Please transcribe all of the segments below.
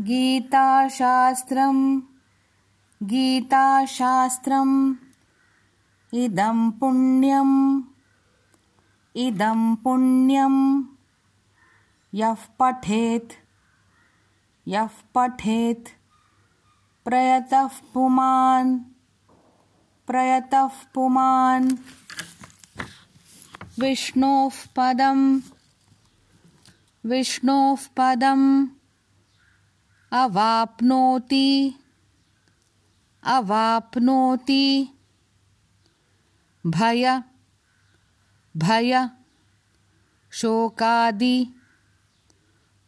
गीताशास्त्रम्। गीताशास्त्रम्। इदं पुण्यम्। इदं पुण्यम्। यः पठेत्। यः पठेत्। प्रयतः पुमान्। प्रयतः पुमान्। विष्णोः पदम्। विष्णोः पदम् अवाप्नोति। अवाप्नोति। भय। भय। शोकादि।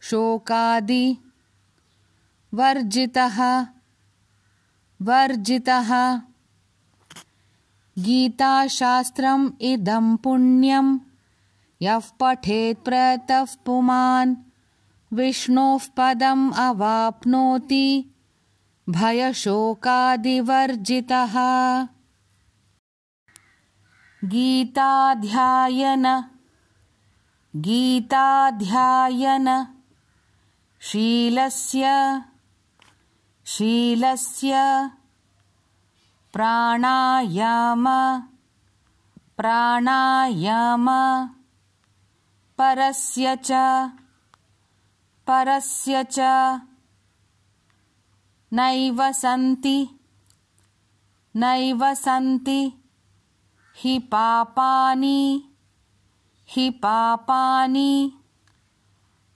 शोकादि। वर्जितः। वर्जितः। गीताशास्त्रम् इदं पुण्यं यः पठेत् प्रतः पुमान् विष्णोः पदम् अवाप्नोति। भयशोकादिवर्जितः। गीताध्यायन। गीताध्यायन। शीलस्य। शीलस्य। प्राणायाम। प्राणायाम। परस्य च परस्य च नैव सन्ति नैव सन्ति हि पापानि हि पापानि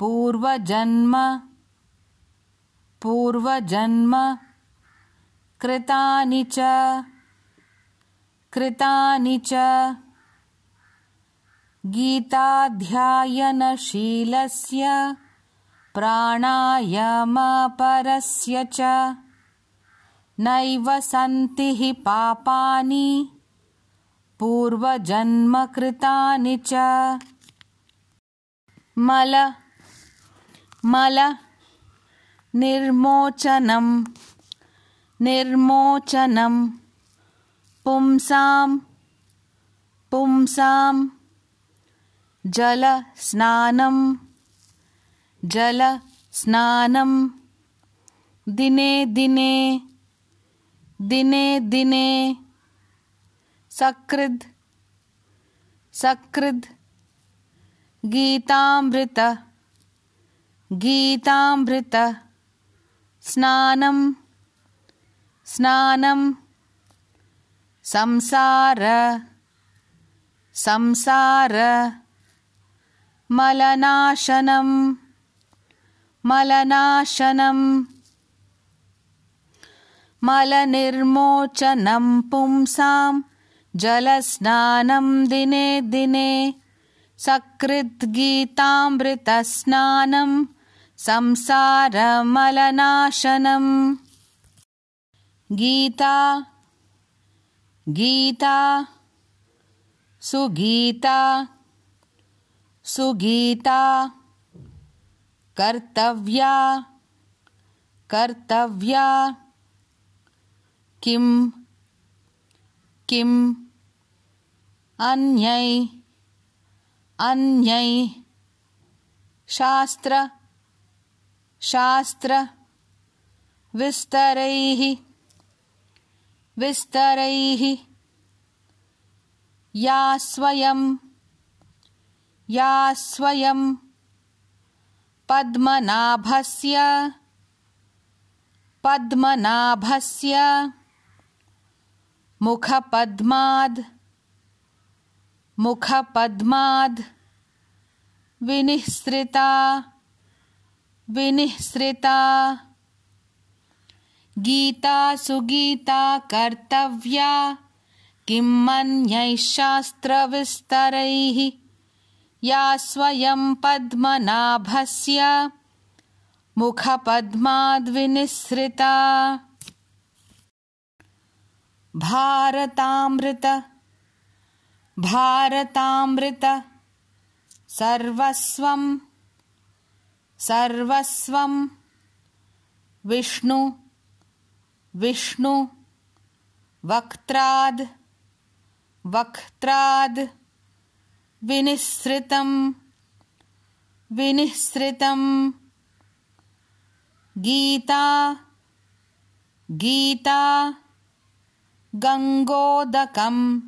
पूर्वजन्म पूर्वजन्म कृतानि च कृतानि च गीताध्यायनशीलस्य प्राणायामपरस्य च। नैव सन्ति हि पापानि पूर्वजन्मकृतानि च। मल मल निर्मोचनं पुंसां पुंसां जलस्नानं जलस्नानं दिने दिने दिने दिने। सकृद् सकृद्। गीतामृत गीतामृत। स्नानं स्नानं संसार संसार। मलनाशनम् मलनाशनं मलनिर्मोचनं पुंसां जलस्नानं दिने दिने सकृद्गीतामृतस्नानं संसारमलनाशनम्। गीता। गीता। सुगीता। सुगीता कर्तव्या। कर्तव्या। किं? किम् अन्यै। अन्यै। शास्त्र। शास्त्र। विस्तरैः। विस्तरैः। या स्वयं। या स्वयं पद्मनाभस्य। पद्मनाभस्य। मुखपद्माद्। मुखपद्माद्। विनिःसृता। विनिःसृता। गीता सुगीता कर्तव्या। किं मन्यैः शास्त्रविस्तरैः या स्वयं पद्मनाभस्य मुखपद्माद्विनिःसृता। भारतामृत सर्वस्वं सर्वस्वं विष्णु विष्णु वक्त्राद् वक्त्राद् विनिःसृतं विनिःसृतं गीता गीता। गङ्गोदकं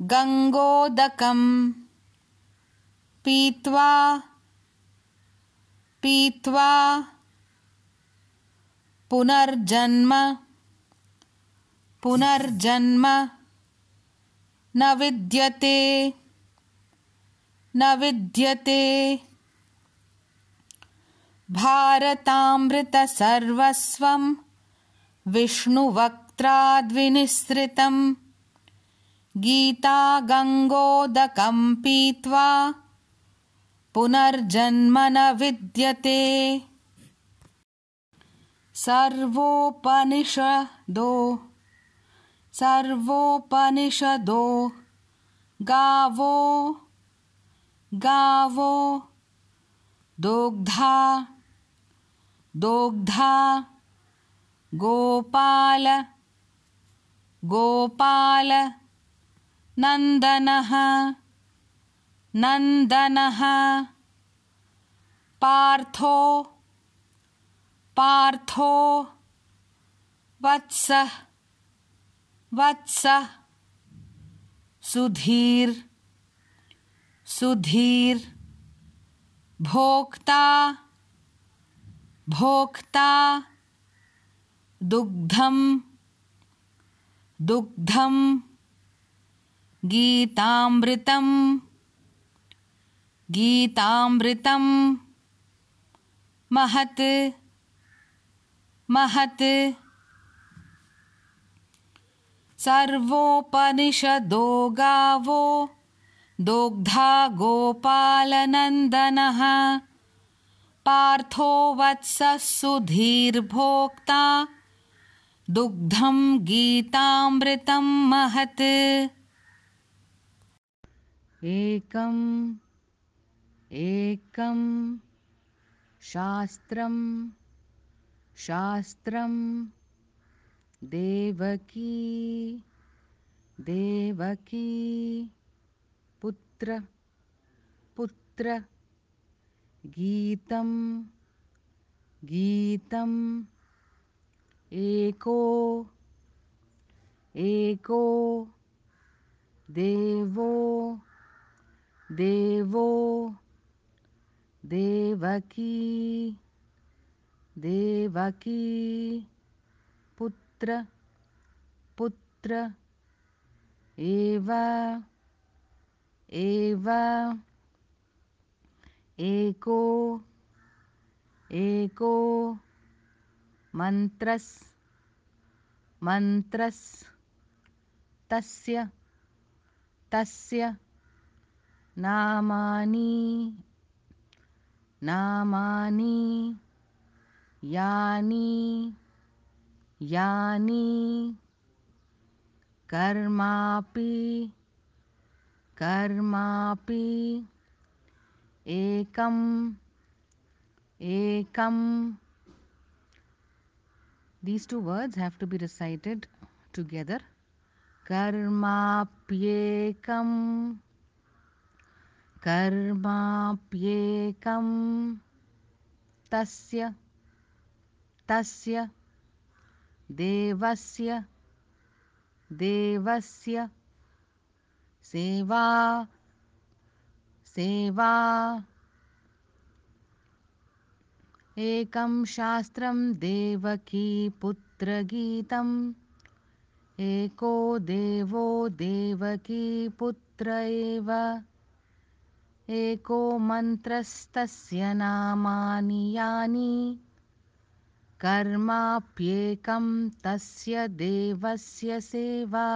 गङ्गोदकं पीत्वा पीत्वा। पुनर्जन्म पुनर्जन्म। न विद्यते न विद्यते। भारतामृतसर्वस्वं विष्णुवक्त्राद्विनिःसृतं गीतागङ्गोदकं पीत्वा पुनर्जन्म न विद्यते। सर्वोपनिषदो सर्वोपनिषदो गावो गावो दोग्धा दोग्धा गोपाल गोपाल नन्दनः नन्दनः पार्थो पार्थो वत्सः वत्सः सुधीर् सुधीर् भोक्ता भोक्ता दुग्धं दुग्धं गीतामृतं गीतामृतं महत् महत्। सर्वोपनिषदो गावो दोग्धा गोपालनन्दनः। पार्थो वत्सः सुधीर्भोक्ता। दुग्धं गीतामृतं महत्। एकम् एकं शास्त्रं शास्त्रं देवकी देवकी पुत्र पुत्र गीतं गीतम् एको एको देवो देवो देवकी देवकी पुत्र पुत्र एव एव एको एको मन्त्रस् मन्त्रस् तस्य तस्य नामानि नामानि यानि यानि कर्मापि कर्मापि एकम् एकम् These two words have to be recited together. Karmapyekam Karmapyekam Tasya Tasya Devasya Devasya सेवा सेवा। एकं शास्त्रं देवकीपुत्रगीतम् एको देवो देवकीपुत्र एव। एको मन्त्रस्तस्य नामानि यानि। कर्माप्येकं तस्य देवस्य सेवा